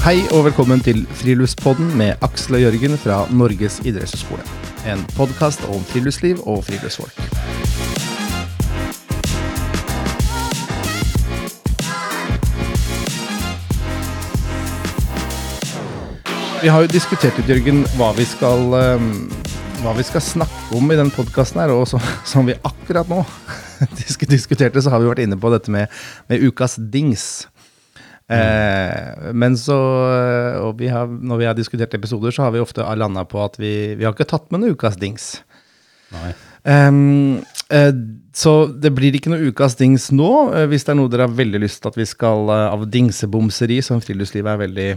Hei og velkommen til Friluftspodden med Aksel og Jørgen fra Norges idrettshøgskole. En podkast om friluftsliv og friluftsfolk. Vi har jo diskutert litt, Jørgen, hva vi skal, eh, hva vi skal snakke om i denne podkasten her, og som, som vi akkurat nå diskuterte, så har vi vært inne på dette med, med ukas dings. Eh, men så og vi har, Når vi har diskutert episoder, så har vi ofte landa på at vi, vi har ikke tatt med noen ukas dings. Nei. Um, eh, så det blir ikke noe ukas dings nå. Eh, hvis det er noe dere har veldig lyst til at vi skal eh, av dingsebomseri, som friluftslivet er veldig,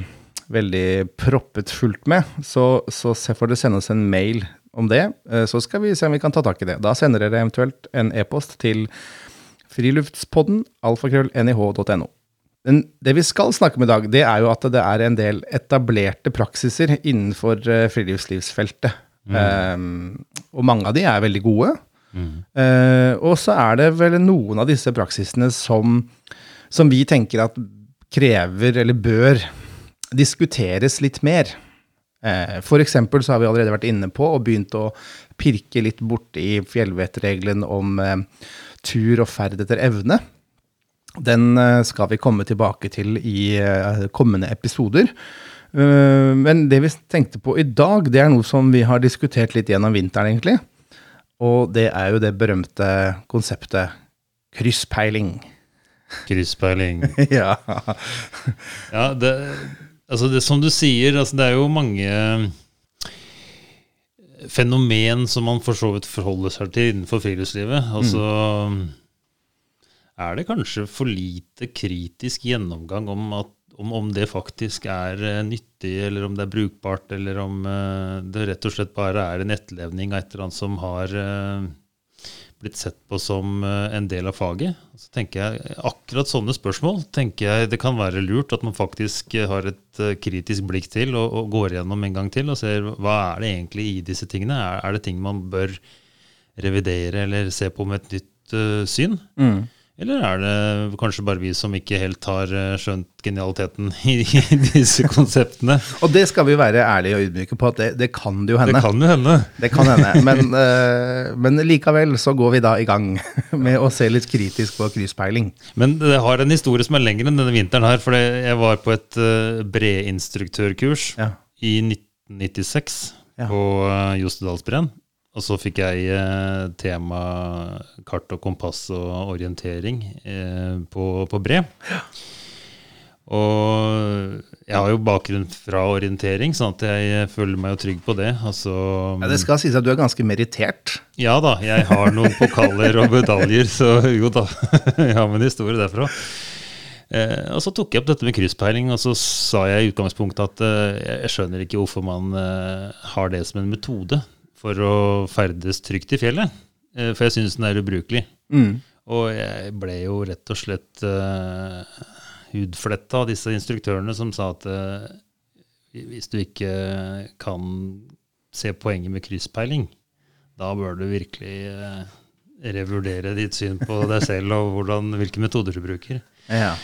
veldig proppet fullt med, så, så får dere sende oss en mail om det. Eh, så skal vi se om vi kan ta tak i det. Da sender dere eventuelt en e-post til friluftspodden alfakrøll.nih.no. Men det vi skal snakke om i dag, det er jo at det er en del etablerte praksiser innenfor friluftslivsfeltet. Mm. Um, og mange av de er veldig gode. Eh, og så er det vel noen av disse praksisene som, som vi tenker at krever, eller bør, diskuteres litt mer. Uh, for eksempel så har vi allerede vært inne på og begynt å pirke litt borti fjellvettregelen om uh, tur og ferd etter evne. Den eh, skal vi komme tilbake til i eh, kommende episoder. Eh, Men det vi tenkte på i dag, det er noe som vi har diskutert litt gjennom vinteren, egentlig. Og det er jo det berømte konseptet krysspeiling. Krysspeiling. ja. Ja, det, altså det som du sier, altså det er jo mange fenomen som man for så vidt forholder seg til innenfor friluftslivet. Altså er det kanskje for lite kritisk gjennomgang om, at, om, om det faktisk er eh, nyttig, eller om det er brukbart, eller om eh, det rett og slett bare er en etterlevning av et eller annet som har eh, blitt sett på som en del av faget. Så tenker jeg, Akkurat sånne spørsmål tenker jeg det kan være lurt at man faktisk har et kritisk blikk til og, og går gjennom en gang til og ser hva er det egentlig i disse tingene. Er, er det ting man bør revidere eller se på med et nytt uh, syn? Mm. Eller er det kanskje bare vi som ikke helt har eh, skjønt genialiteten i, disse konseptene? Og det skal vi være ærlige og ydmyke på, at det, det kan det jo hende. Det kan jo hende. Det kan hende. Men, eh, men likevel så går vi da i gang med å se litt kritisk på krysspeiling. Men det har en historie som er lengre enn denne vinteren her. For jeg var på et uh, bredinstruktørkurs Ja. i 1996 Ja. på Jostedalsbreen. Og så fikk jeg eh, tema kart og kompass og orientering eh, på, på Bre. Og jeg har jo bakgrunn fra orientering, sånn at jeg føler meg jo trygg på det. Altså, Ja, det skal sies at du er ganske merittert. ja da, jeg har noen pokaler og medaljer, så jo da. Jeg har med en historie derfra. Eh, og så tok jeg opp dette med krysspeiling, og så sa jeg i utgangspunktet at eh, jeg skjønner ikke hvorfor man eh, har det som en metode for å ferdes trygt i fjellet. Eh, for jeg syns den er ubrukelig. Mm. Og jeg ble jo rett og slett uh, hudfletta av disse instruktørene som sa at uh, hvis du ikke kan se poenget med krysspeiling, da bør du virkelig uh, revurdere ditt syn på deg selv og hvordan, hvilke metoder du bruker. Ja.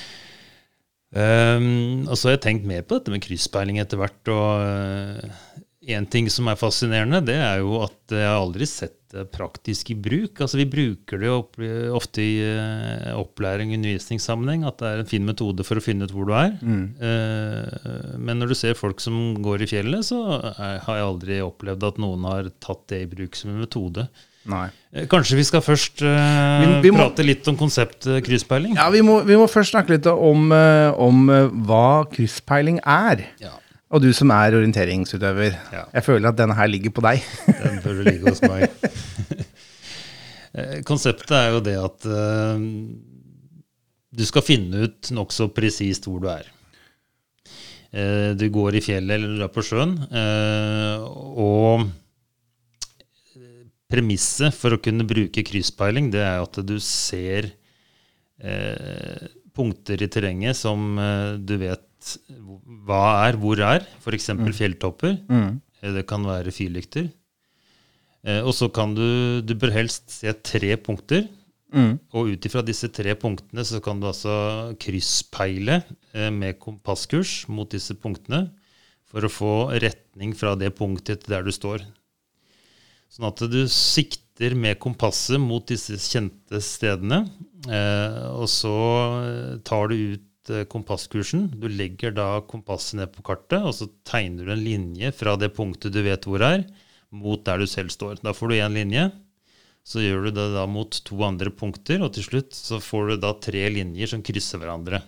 Um, og så har jeg tenkt mer på dette med krysspeiling etter hvert. Og én ting som er fascinerende, det er jo at jeg har aldri sett det praktisk i bruk. Altså Vi bruker det jo ofte i eh, opplæring og undervisningssammenheng, at det er en fin metode for å finne ut hvor du er. Eh, men når du ser folk som går i fjellet, så har jeg aldri opplevd at noen har tatt det i bruk som en metode. Nei. Eh, Kanskje vi skal først uh, Vi- vi må- prate litt om konseptet krysspeiling? Ja, vi må, vi må først snakke litt om, eh, om eh, hva krysspeiling er. Ja. Og du som er orienteringsutøver. Ja. Jeg føler at denne her ligger på deg. Den bør ligge hos meg. Eh, Konseptet er jo det at uh, du skal finne ut nokså presist hvor du er. Uh, du går i fjellet eller du er på sjøen, Uh, og premisset for å kunne bruke krysspeiling, det er at du ser punkter i terrenget som du vet hva er, hvor er, f.eks. fjelltopper. Mm. Eh, Det kan være fyrlykter. Eh, og så kan du Du bør helst se tre punkter Og ut ifra disse tre punktene så kan du altså krysspeile eh, med kompasskurs mot disse punktene for å få retning fra det punktet til der du står. Sånn at du sikter med kompasset mot disse kjente stedene, eh, og så tar du ut kompasskursen. Du legger da kompasset ned på kartet, og så tegner du en linje fra det punktet du vet hvor er, mot der du selv står. Da får du én linje. Så gjør du det da mot to andre punkter, og til slutt så får du da tre linjer som krysser hverandre.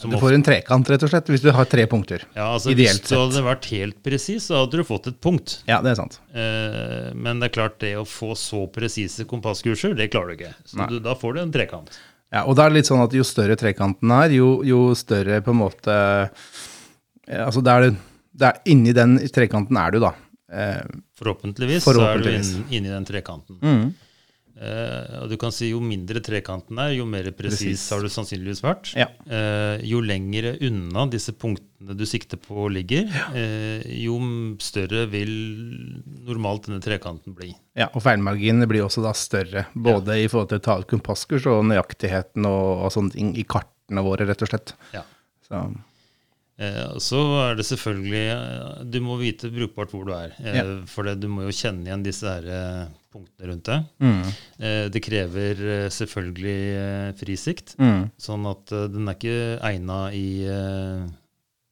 Som Du får en trekant, rett og slett, hvis du har tre punkter. ja, altså ideelt Hvis du hadde vært helt presis, så hadde du fått et punkt. Ja, det er sant. Eh, men det er klart, det å få så presise kompasskurser, det klarer du ikke. Så du, da får du en trekant. Ja, og da er det litt sånn at jo større trekanten er, jo, jo større på en måte eh, Altså det er, det- er inni den trekanten er du, da. Eh, Forhåpentligvis, Forhåpentligvis. så er du inn, inni den trekanten. mm. Eh, og du kan si Jo mindre trekanten er, jo mer presis har du sannsynligvis vært. Ja. Uh, jo lengre unna disse punktene du sikter på ligger, uh, jo større vil normalt denne trekanten bli. ja, og feilmarginene blir også da større. Både i forhold til å ta ut kompasskurs og nøyaktigheten og, og sånne ting i kartene våre, rett og slett. Ja. Så, så er det selvfølgelig Du må vite brukbart hvor du er. Ja. For det, du må jo kjenne igjen disse her, punktene rundt det. mm, Eh, det krever eh, selvfølgelig eh, frisikt. mm, Sånn at den er ikke egna i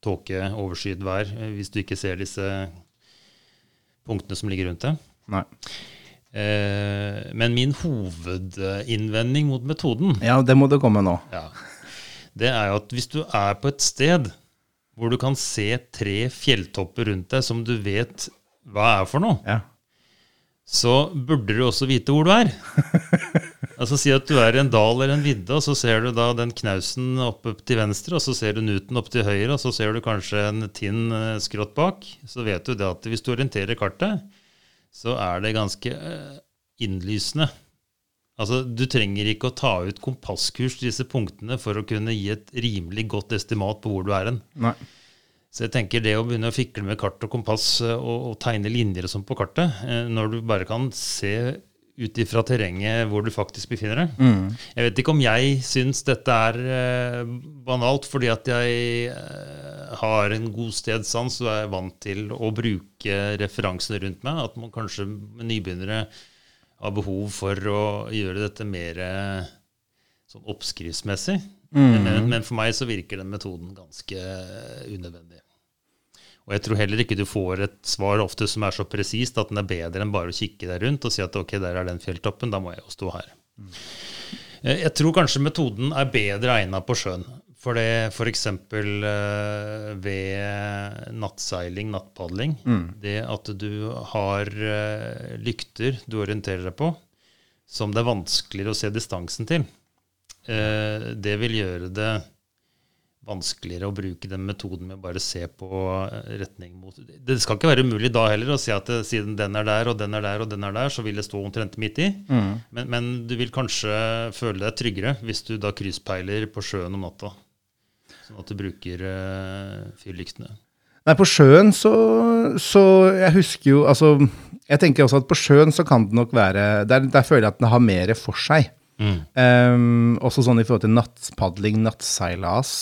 tåke, overskyet vær, hvis du ikke ser disse punktene som ligger rundt deg. nei. Eh, men min hovedinnvending mot metoden Ja, det må det komme nå. ja, det er jo at hvis du er på et sted hvor du kan se tre fjelltopper rundt deg som du vet hva er for noe, Ja. Så burde du også vite hvor du er. altså Si at du er i en dal eller en vidde, og så ser du da den knausen oppe til venstre, og så ser du Nuten opp til høyre, og så ser du kanskje en tinn eh, skrått bak. Så vet du det at hvis du orienterer kartet, så er det ganske eh, innlysende. Altså, Du trenger ikke å ta ut kompasskurs til disse punktene for å kunne gi et rimelig godt estimat på hvor du er hen. Nei. Så jeg tenker det å begynne å fikle med kart og kompass eh, og, og tegne linjer og sånn på kartet, eh, når du bare kan se ut ifra terrenget hvor du faktisk befinner deg. Mm. Jeg vet ikke om jeg syns dette er eh, banalt, fordi at jeg har en god stedssans og er vant til å bruke referansene rundt meg. At man kanskje med nybegynnere har behov for å gjøre dette mer sånn oppskriftsmessig. Men, men for meg så virker den metoden ganske unødvendig. Og jeg tror heller ikke du får et svar ofte som er så presist at den er bedre enn bare å kikke deg rundt og si at ok, der er den fjelltoppen, da må jeg jo stå her. Mm. Jeg tror kanskje metoden er bedre egna på sjøen. For det f.eks. Uh, ved nattseiling, nattpadling, det at du har eh, lykter du orienterer deg på, som det er vanskeligere å se distansen til, eh, det vil gjøre det vanskeligere å bruke den metoden med å bare se på eh, retning mot Det skal ikke være umulig da heller å si at eh, siden den er der, og den er der, og den er der, så vil det stå omtrent midt i. Men, men du vil kanskje føle deg tryggere hvis du da krysspeiler på sjøen om natta. Sånn at du bruker uh, fyrlyktene. Nei, på sjøen så, så Jeg husker jo Altså, jeg tenker også at på sjøen så kan det nok være Der, der føler jeg at den har mer for seg. Um, også sånn i forhold til nattpadling, nattseilas.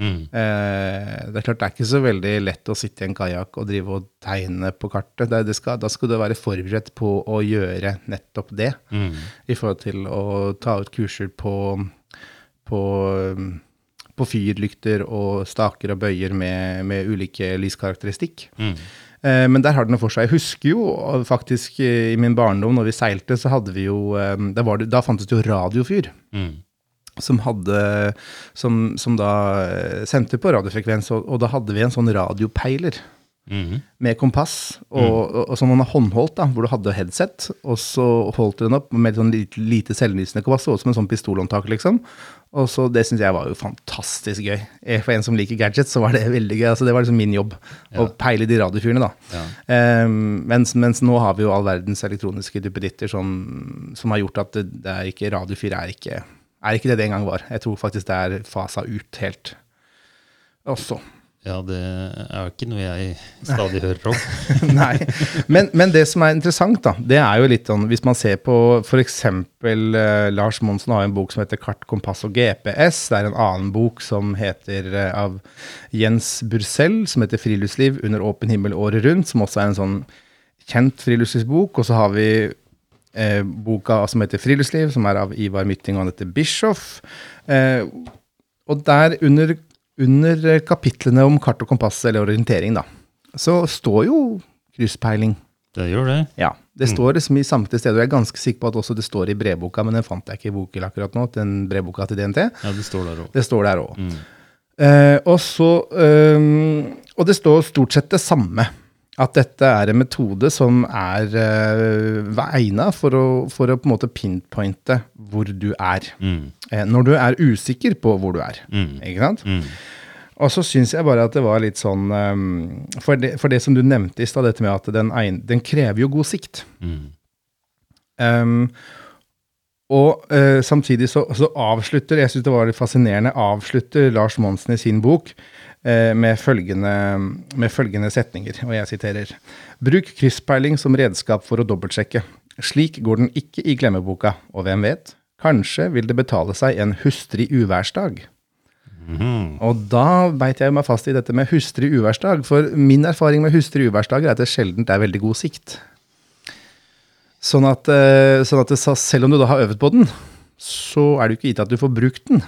Mm. Uh, det er klart det er ikke så veldig lett å sitte i en kajakk og drive og tegne på kartet. Det, det skal, da skal du være forberedt på å gjøre nettopp det. Mm. I forhold til å ta ut kurser på, på, um, på fyrlykter og staker og bøyer med, med ulike lyskarakteristikk. Mm. Eh, men der har det noe for seg. Jeg husker jo faktisk i min barndom, når vi seilte, så hadde vi jo eh, Da, var det, da fantes det jo radiofyr. Mm. Som hadde Som, som da eh, sendte på radiofrekvens, og, og da hadde vi en sånn radiopeiler Mm. med kompass, og, og, og som man har håndholdt, da, hvor du hadde headset, og så holdt du den opp med et sånn lite, lite selvlysende kompass, og som en sånn pistolhåndtak, liksom. Og så Det syns jeg var jo fantastisk gøy. Eh, For en som liker gadgets, så var det veldig gøy. altså Det var liksom min jobb, å peile de radiofyrene, da. Ja. Um, mens, mens nå har vi jo all verdens elektroniske duppeditter som, som har gjort at det, det er ikke radiofyr er ikke, er ikke det det en gang var. Jeg tror faktisk det er fasa ut helt også. Ja, det er jo ikke noe jeg stadig hører om. Nei. Men, men, det som er interessant, da, det er jo litt sånn Hvis man ser på f.eks. Uh, Lars Monsen har en bok som heter 'Kart, kompass og GPS'. Det er en annen bok som heter uh, av Jens Bursell, som heter 'Friluftsliv under åpen himmel året rundt', som også er en sånn kjent friluftslivsbok. Og så har vi uh, boka som heter 'Friluftsliv', som er av Ivar Mytting og Anette Bischoff. og der under under eh, kapitlene om kart og kompass eller orientering, da, så står jo krysspeiling. Det gjør det. Ja. Det mm. står liksom i samtlige steder. og Jeg er ganske sikker på at også det står i brevboka, men den fant jeg ikke i boken akkurat nå. den brevboka til DNT. Ja, det står der òg. Det står der òg. Mm. Eh, og, så, eh, og det står stort sett det samme at dette er en metode som er uh, egna for, for, å på en måte pinpointe hvor du er. Mm. Uh, når du er usikker på hvor du er. Mm. Ikke sant? Mm. Og så syns jeg bare at det var litt sånn um, for, det, for, det, som du nevnte i stad, dette med at den, den, krever jo god sikt. Um, og uh, samtidig så, så, avslutter Jeg syns det var litt fascinerende, avslutter Lars Monsen i sin bok Eh, med følgende, med følgende setninger, og jeg siterer. Bruk krysspeiling som redskap for å dobbeltsjekke. Slik går den ikke i glemmeboka, og hvem vet, kanskje vil det betale seg en hustrig uværsdag. Mm. Og da beit jeg meg fast i dette med hustrig uværsdag, for min erfaring med hustrig uværsdager er at det sjelden er veldig god sikt. Sånn at, eh, sånn at det, selv om du da har øvd på den, så er det jo ikke gitt at du får brukt den.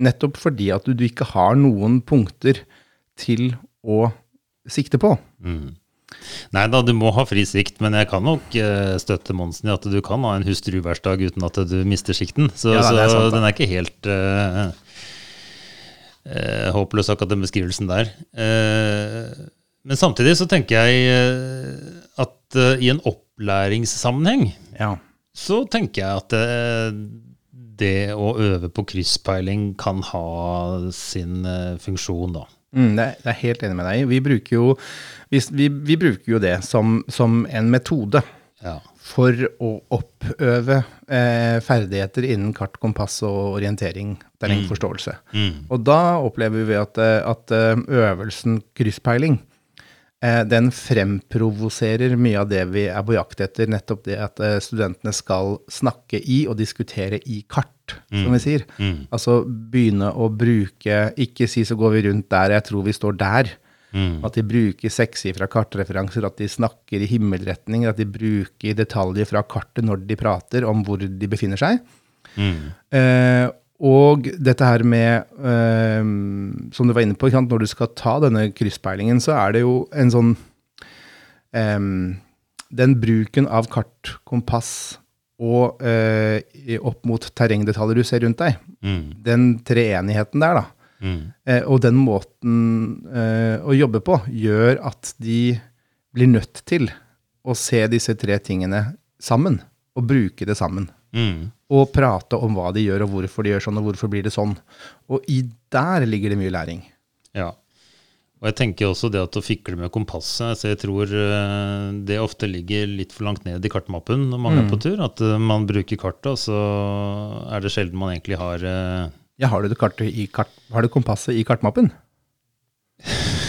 Nettopp fordi at du, du ikke har noen punkter til å sikte på. Mm. Nei da, du må ha fri sikt, men jeg kan nok uh, støtte Monsen i at du kan ha en hustruværsdag uten at du mister sikten. Så, ja, er sant, den er ikke helt uh, uh, håpløs, akkurat den beskrivelsen der. men samtidig så tenker jeg at i en opplæringssammenheng ja. så tenker jeg at det å øve på krysspeiling kan ha sin funksjon, da. Mm, det, er, helt enig med deg. Vi bruker jo, vi, vi, vi bruker jo det som, som en metode ja. for å oppøve eh, ferdigheter innen kart, kompass og orientering, terrengforståelse. Mm. Mm. Og da opplever vi at, at eh, øvelsen krysspeiling eh, den fremprovoserer mye av det vi er på jakt etter. Nettopp det at eh, studentene skal snakke i og diskutere i kart mm. som vi sier. Mm. Altså begynne å bruke Ikke si så går vi rundt der, jeg tror vi står der. Mm. At de bruker sekssifra kartreferanser, at de snakker i himmelretninger, at de bruker detaljer fra kartet når de prater om hvor de befinner seg. Mm. Eh, og dette her med, eh, som du var inne på, når du skal ta denne krysspeilingen, så er det jo en sånn eh, Den bruken av kart, kompass og eh, opp mot terrengdetaljer du ser rundt deg. Mm. Den treenigheten der, da. Mm. Eh, og den måten eh, å jobbe på gjør at de blir nødt til å se disse tre tingene sammen. Og bruke det sammen. Mm. Og prate om hva de gjør, og hvorfor de gjør sånn, og hvorfor blir det sånn. Og i der ligger det mye læring. Ja. Og jeg tenker også det at å fikle med kompasset så Jeg tror eh, det ofte ligger litt for langt ned i kartmappen når man mm. er på tur. At eh, man bruker kartet, og så er det sjelden man egentlig har eh, Ja, Har du, det i kart, har du kompasset i kartmappen?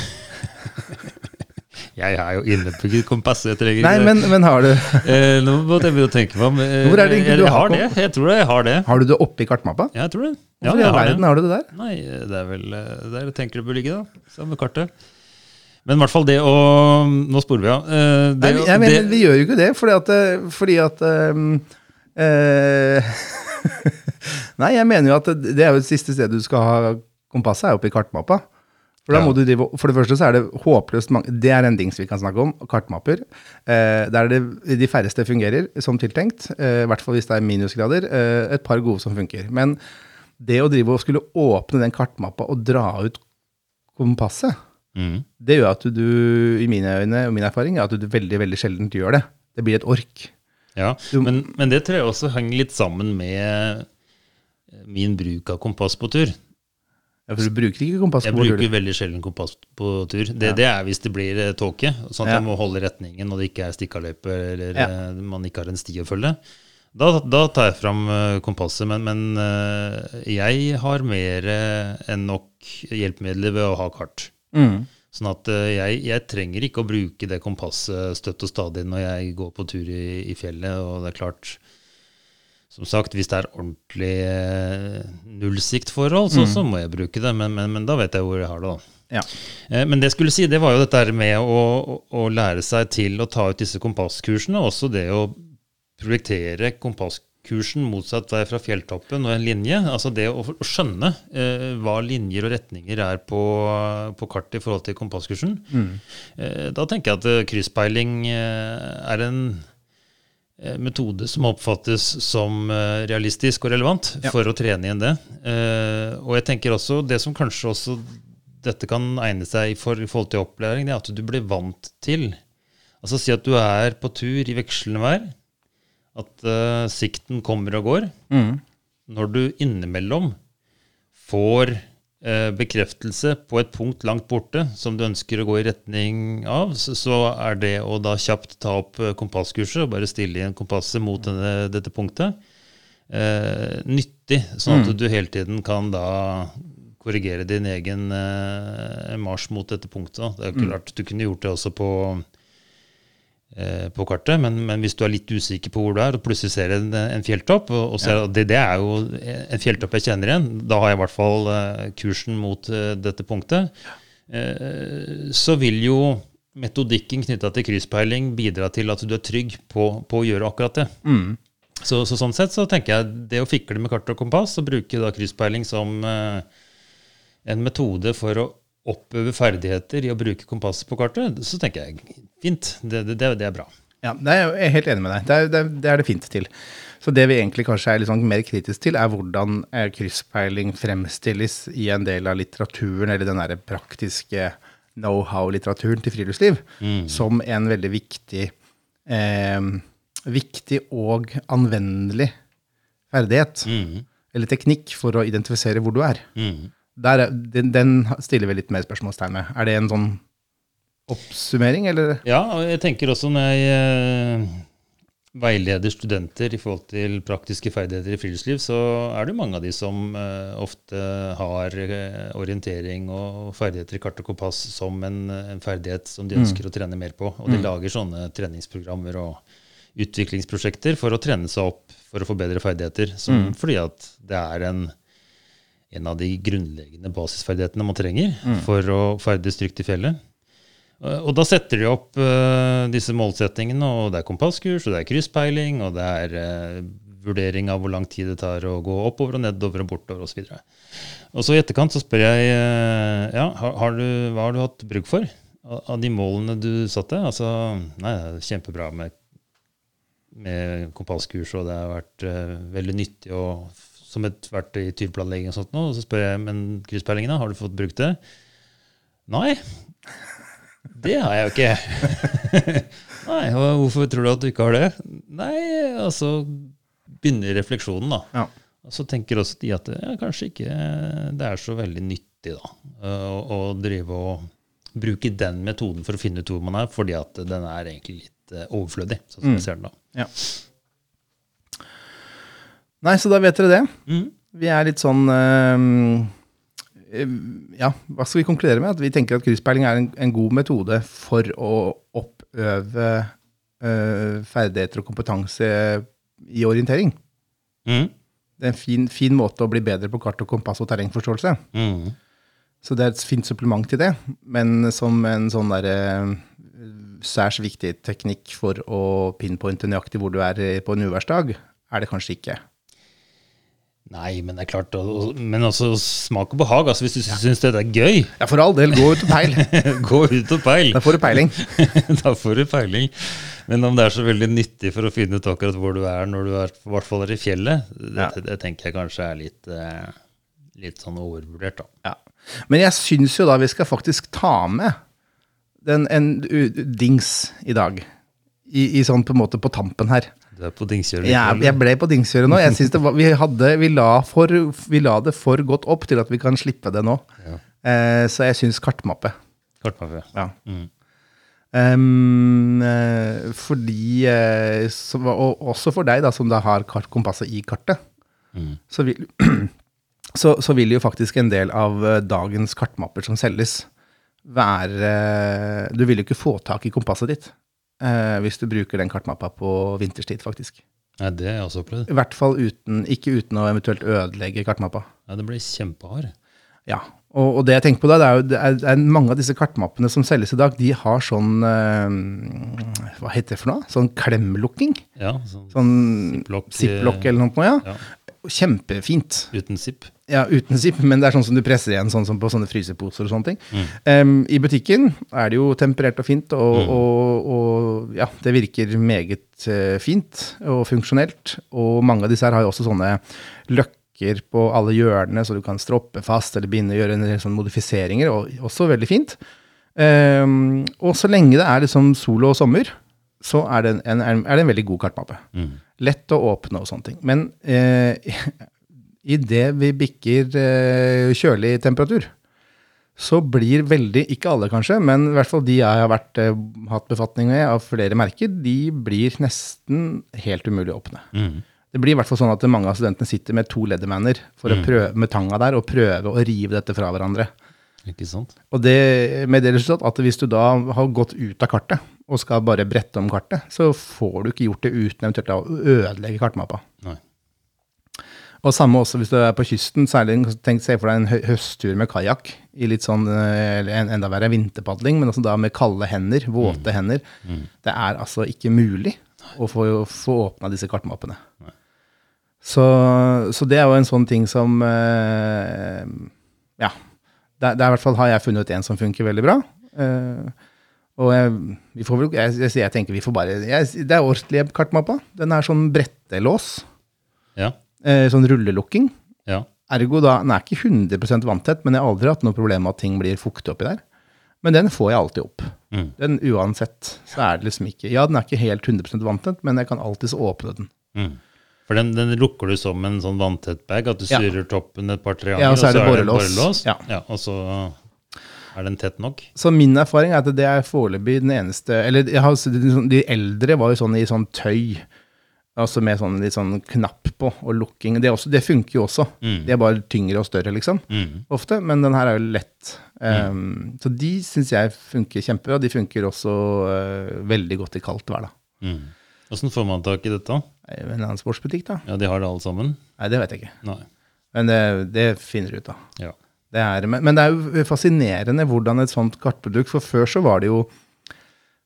Jeg har jo innebygget på kompasset. Jeg Nei, men, men, har du eh, Nå måtte jeg begynne å tenke meg om. Hvor er det jeg, jeg har det. Jeg tror det, jeg har det. Har du det oppi kartmappa? Ja, jeg tror det. Hvorfor i all verden har du det der? Nei, Det er vel eh, der jeg tenker det bør ligge, da. Samme kartet. Men i hvert fall det å Nå sporer vi av. Uh, Nei, jeg mener, det, vi gjør jo ikke det, fordi at, eh, fordi at um, uh, Nei, jeg mener jo at det er jo det siste stedet du skal ha kompasset, er oppe i kartmappa. For, du drive, for det første så er det håpløst mange Det er en dings vi kan snakke om. Kartmapper. Eh, der det, de færreste fungerer som tiltenkt. Eh, I hvert fall hvis det er minusgrader. Eh, et par gode som funker. Men det å drive og skulle åpne den kartmappa og dra ut kompasset, mm. det gjør at du, i mine øyne og min erfaring, er at du veldig veldig sjelden gjør det. Det blir et ork. Ja, du, men, men det tror jeg også henger litt sammen med min bruk av kompass på tur. Ja, For du bruker ikke kompass på tur? Jeg bruker veldig sjelden kompass på tur. Det, ja. det er hvis det blir eh, tåke, sånn at ja. jeg må holde retningen og det ikke er stikkaløype eller ja. Eh, man ikke har en sti å følge. Da, da tar jeg fram uh, kompasset, men, men jeg har mer enn nok hjelpemidler ved å ha kart. Sånn at eh, jeg, jeg, trenger ikke å bruke det kompasset støtt og stadig når jeg går på tur i, i fjellet. Og det er klart, som sagt, hvis det er ordentlig eh, nullsiktforhold, så, mm. så må jeg bruke det. Men, men, men, da vet jeg hvor jeg har det. da. Ja. Eh, men det jeg skulle si, det var jo dette med å, å, å, lære seg til å ta ut disse kompasskursene. Også det å projektere kompasskursen motsatt vei fra fjelltoppen og en linje. Altså det å, å skjønne eh, hva linjer og retninger er på, på kartet i forhold til kompasskursen. Mm. Eh, da tenker jeg at eh, krysspeiling eh, er en metode som oppfattes som eh, realistisk og relevant ja. for å trene igjen det. og jeg tenker også det som kanskje også dette kan egne seg for i forhold til opplæring, det er at du blir vant til Altså si at du er på tur i vekslende vær at uh, sikten kommer og går. Mm. Når du innimellom får bekreftelse på et punkt langt borte som du ønsker å gå i retning av, så, er det å da kjapt ta opp uh, kompasskurset og bare stille inn kompasset mot denne, dette punktet, nyttig, sånn at mm. du hele tiden kan da korrigere din egen marsj mot dette punktet. Det er mm. klart, Du kunne gjort det også på Eh, på kartet, men, men, hvis du er litt usikker på hvor du er, og plutselig ser en, en fjelltopp, og, og ser, ja. det, det, er jo en fjelltopp jeg kjenner igjen, da har jeg i hvert fall uh, kursen mot uh, dette punktet, så vil jo metodikken knytta til krysspeiling bidra til at du er trygg på, på å gjøre akkurat det. Mm. Så, så, sånn sett så tenker jeg det å fikle med kart og kompass og bruke da krysspeiling som en metode for å oppøve ferdigheter i å bruke kompasset på kartet, så tenker jeg fint. Det, det, det er bra. Ja, Jeg er helt enig med deg. Det er, det er, det fint til. Så det vi egentlig kanskje er litt sånn mer kritisk til, er hvordan eh, krysspeiling fremstilles i en del av litteraturen, eller den derre praktiske know-how-litteraturen til friluftsliv, mm. som en veldig viktig, eh, viktig og anvendelig ferdighet. Mm. Eller teknikk for å identifisere hvor du er. Mm der, den, den, stiller vi litt mer spørsmålstegn med. Er det en sånn oppsummering, eller? Ja, og jeg tenker også når jeg eh, veileder studenter i forhold til praktiske ferdigheter i friluftsliv, så er det mange av de som uh, ofte har uh, orientering og ferdigheter i kart og kompass som en, en ferdighet som de mm. ønsker mm. å trene mer på. Og de mm. lager sånne treningsprogrammer og utviklingsprosjekter for å trene seg opp for å få bedre ferdigheter. Som, mm. Fordi at det er en en av de grunnleggende basisferdighetene man trenger mm. for å ferdes trygt i fjellet. Og da setter de opp uh, disse målsettingene, og det er kompasskurs, og det er krysspeiling, og det er uh, vurdering av hvor lang tid det tar å gå oppover og nedover og bortover osv. Og, så og så i etterkant så spør jeg uh, ja, har, har du, hva har du hatt bruk for av, de målene du satte? Altså, nei, det er kjempebra med, med kompasskurs, og det har vært veldig nyttig å som et verktøy i tyvplanlegging og sånt nå. Og så spør jeg men krysspeilingene, har du fått brukt det? Nei. Det har jeg jo ikke. Nei, og hvorfor tror du at du ikke har det? Nei, og så begynner refleksjonen, da. Ja. Og så tenker også de at ja, kanskje ikke det er så veldig nyttig da, å, å drive og bruke den metoden for å finne ut hvor man er, fordi at den er egentlig litt uh, overflødig, sånn som mm. jeg ser den da. Ja. Nei, så da vet dere det. Mm. Vi er litt sånn uh, Ja, hva skal vi konkludere med? At vi tenker at krysspeiling er en, en god metode for å oppøve uh, ferdigheter og kompetanse i orientering. Mm. Det er en fin, fin, måte å bli bedre på kart og kompass og terrengforståelse. Mm. Så det er et fint supplement til det, men som en sånn derre særs viktig teknikk for å pinpointe nøyaktig hvor du er på en uværsdag, er det kanskje ikke. Nei, men det er klart Men også smak og behag. Altså, hvis du ja. syns dette er gøy Ja, for all del. Gå ut og peil. gå ut og peil. Da får du peiling. da får du peiling. Men om det er så veldig nyttig for å finne ut akkurat hvor du er når du er, i hvert fall er i fjellet, det, det, det, tenker jeg kanskje er litt, eh, litt sånn overvurdert, da. Ja. Men jeg syns jo da vi skal faktisk ta med den, en dings i dag. I, I, sånn på en måte på tampen her. Du er på dingskjøret? Ja, jeg ble på dingskjøret nå. Jeg synes var, vi, hadde, vi, la for, vi, la det for godt opp til at vi kan slippe det nå. Ja. Eh, så jeg syns kartmappe. Kartmappe, ja. Mm. Um, fordi eh, så, Og også for deg, da, som da har kart, kompasset i kartet, mm. så, vil, så, så, vil jo faktisk en del av eh, dagens kartmapper som selges, være Du vil jo ikke få tak i kompasset ditt eh, hvis du bruker den kartmappa på vinterstid, faktisk. Nei, det har jeg også opplevd. I hvert fall uten, ikke uten å eventuelt ødelegge kartmappa. Ja, det blir kjempehard. Ja, og, og det jeg tenker på da, det er jo det er, det er mange av disse kartmappene som selges i dag, de har sånn eh, Hva heter det for noe? Sånn klemlukking? Ja, sånn, Sånn Ziplock, ziplock eller noe, ja. ja. Kjempefint. Uten zipp. Ja, uten zip, men det er sånn som du presser igjen, sånn som på sånne fryseposer og sånne ting. Mm. Um, I butikken er det jo temperert og fint, og, og, og ja, det virker meget uh, fint og funksjonelt. Og mange av disse her har jo også sånne løkker på alle hjørnene, så du kan stroppe fast eller binde, gjøre en del sånne modifiseringer, og også veldig fint. Um, og så lenge det er liksom sol og sommer, så er det en, en, er det en veldig god kartmappe. Mm. Lett å åpne og sånne ting. Men eh, idet vi bikker eh, kjølig temperatur, så blir veldig, ikke alle kanskje, men i hvert fall de jeg har vært, eh, hatt befatning med av flere merker, de blir nesten helt umulig å åpne. Mm. Det blir i hvert fall sånn at mange av studentene sitter med to leathermaner for å prøve med tanga der og prøve å rive dette fra hverandre. Ikke sant? Og det med det resultat at hvis du da har gått ut av kartet og skal bare brette om kartet, så får du ikke gjort det uten eventuelt å ødelegge kartmappa. Nei. Og samme også hvis du er på kysten, særlig tenk se for deg en høsttur med kajakk i litt sånn, eh, eller en- enda verre vinterpadling, men også da med kalde hender, våte hender. Det er altså ikke mulig å få, få åpna disse kartmappene. Så, så det er jo en sånn ting som eh, Ja. Det, er- i hvert fall har jeg funnet en som funker veldig bra. Uh, og jeg, vi får vel, jeg, jeg, jeg tenker vi får bare jeg, Det er ordentlig kartmappa. Den er sånn brettelås. Ja. Uh, sånn rullelukking. Ja. Ergo da, den er ikke 100 vanntett, men jeg har aldri hatt noe problem med at ting blir fuktig oppi der. Men den får jeg alltid opp. Mm. Den uansett, så er det liksom ikke Ja, den er ikke helt 100 vanntett, men jeg kan alltids åpne den. Mm. For den, den lukker du som en sånn vanntett bag, at du Ja. toppen et par-tre ganger, Ja, og så er det borrelås. borrelås. Ja. og så er den tett nok. Så min erfaring er at det er foreløpig den eneste Eller har, de sånn- eldre var jo sånn i sånn tøy, altså med sånn litt sånn knapp på, og lukking. Det, også, det funker jo også. Mm. De er bare tyngre og større, liksom. Mm. ofte, men den her er jo lett. Um, Så de syns jeg funker kjempebra. De funker også uh, veldig godt i kaldt vær, da. Mm. Hvordan får man tak i dette? Det En annen sportsbutikk, da? Ja, de har det alle sammen? Nei, det vet jeg ikke. Nei. Men det, det finner du ut av. Ja. Det er, men, men det er jo fascinerende hvordan et sånt kartprodukt For før så var det jo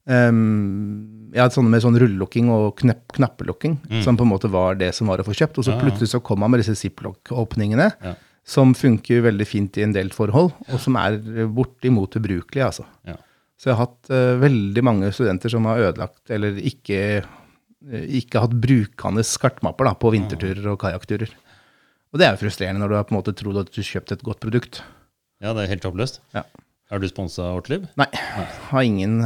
um, ja, sånne med sånn rullelukking og knapp, knappelukking, som på en måte var det som var å få kjøpt. Og så Ja, ja. plutselig så kom man med disse ziplock-åpningene, Ja. som funker veldig fint i en del forhold, og som er bortimot ubrukelige, altså. Ja. Så jeg har hatt eh, veldig mange studenter som har ødelagt, eller ikke, ikke hatt brukende kartmapper da, på vinterturer og kajakkturer. Og det er jo frustrerende når du har på en måte trodd at du kjøpte et godt produkt. ja, det er helt håpløst. Ja. Er du sponsa av Ortliv? Nei, har ingen,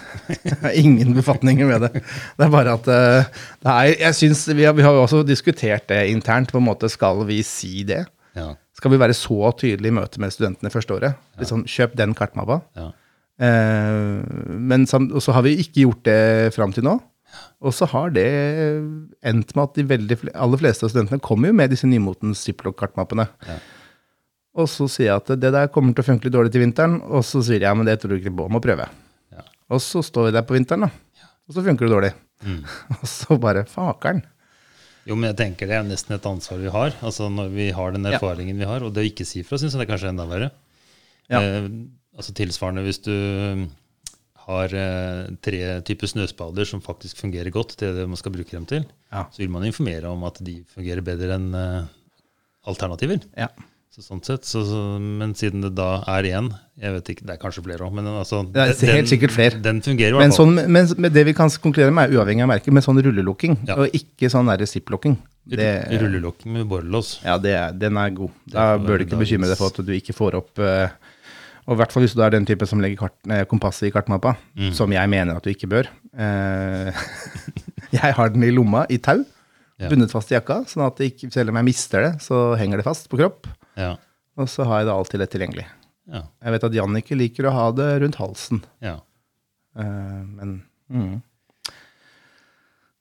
ingen befatninger med det. Det er bare at eh, det er, jeg synes, vi, har, vi har jo også diskutert det internt. på en måte Skal vi si det? Ja. Skal vi være så tydelige i møte med studentene første året? Ja. Liksom, Kjøp den kartmappa. ja. Eh, men og så har vi ikke gjort det fram til nå. Og så har det endt med at de veldig, aller fleste av studentene kommer jo med disse nymotens ziplock-kartmappene. Ja. Og så sier jeg at det der kommer til å funke litt dårlig til vinteren, og så sier jeg ja, men det tror du ikke på, må prøve. Ja. Og så står vi der på vinteren, da. Og så funker det dårlig. Mm. Og så bare fakeren. Jo, men jeg tenker det er nesten et ansvar vi har. Altså Når vi har den Ja. erfaringen vi har. Og det å ikke si fra, syns jeg det er kanskje enda verre. Ja. Eh, altså Tilsvarende hvis du har eh, tre typer snøspader som faktisk fungerer godt til det man skal bruke dem til, Ja. så vil man informere om at de fungerer bedre enn eh, alternativer. Ja. Så sånn sett, så, så, Men siden det da er én, jeg vet ikke, det er kanskje flere òg, men altså, Det er helt sikkert flere. Den fungerer. Men, sånn, men med det vi kan konkludere med, er uavhengig av merke, med sånn rullelukking, Ja. og ikke sånn zip-lukking. Det- med borrelås. Ja, det er, den er god. Da bør du ikke bekymre deg for at du ikke får opp eh, Og i hvert fall hvis du er den type som legger kart, eh, kompasset i kartmappa, Mm. som jeg mener at du ikke bør. Eh, jeg har den i lomma i tau, Ja. bundet fast i jakka, sånn at ikke, selv om jeg mister det, så henger det fast på kropp. Ja. Og så har jeg det alltid lett tilgjengelig. Ja. Jeg vet at Jannicke liker å ha det rundt halsen. ja. Eh, men mm.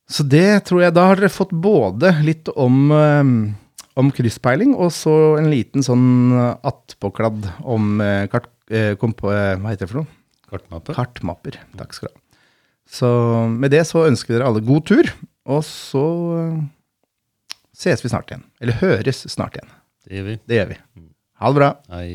Så det tror jeg Da har dere fått både litt om, eh, om krysspeiling, og så en liten sånn attpåkladd om eh, kart eh, kom på, eh, hva heter det for noe? Kartmapper. Kartmapper. Takk skal du ha. Så med det så ønsker vi dere alle god tur, og så eh, ses vi snart igjen. Eller høres snart igjen. Det gjør vi. Det gjør vi. Ha det bra. Hei.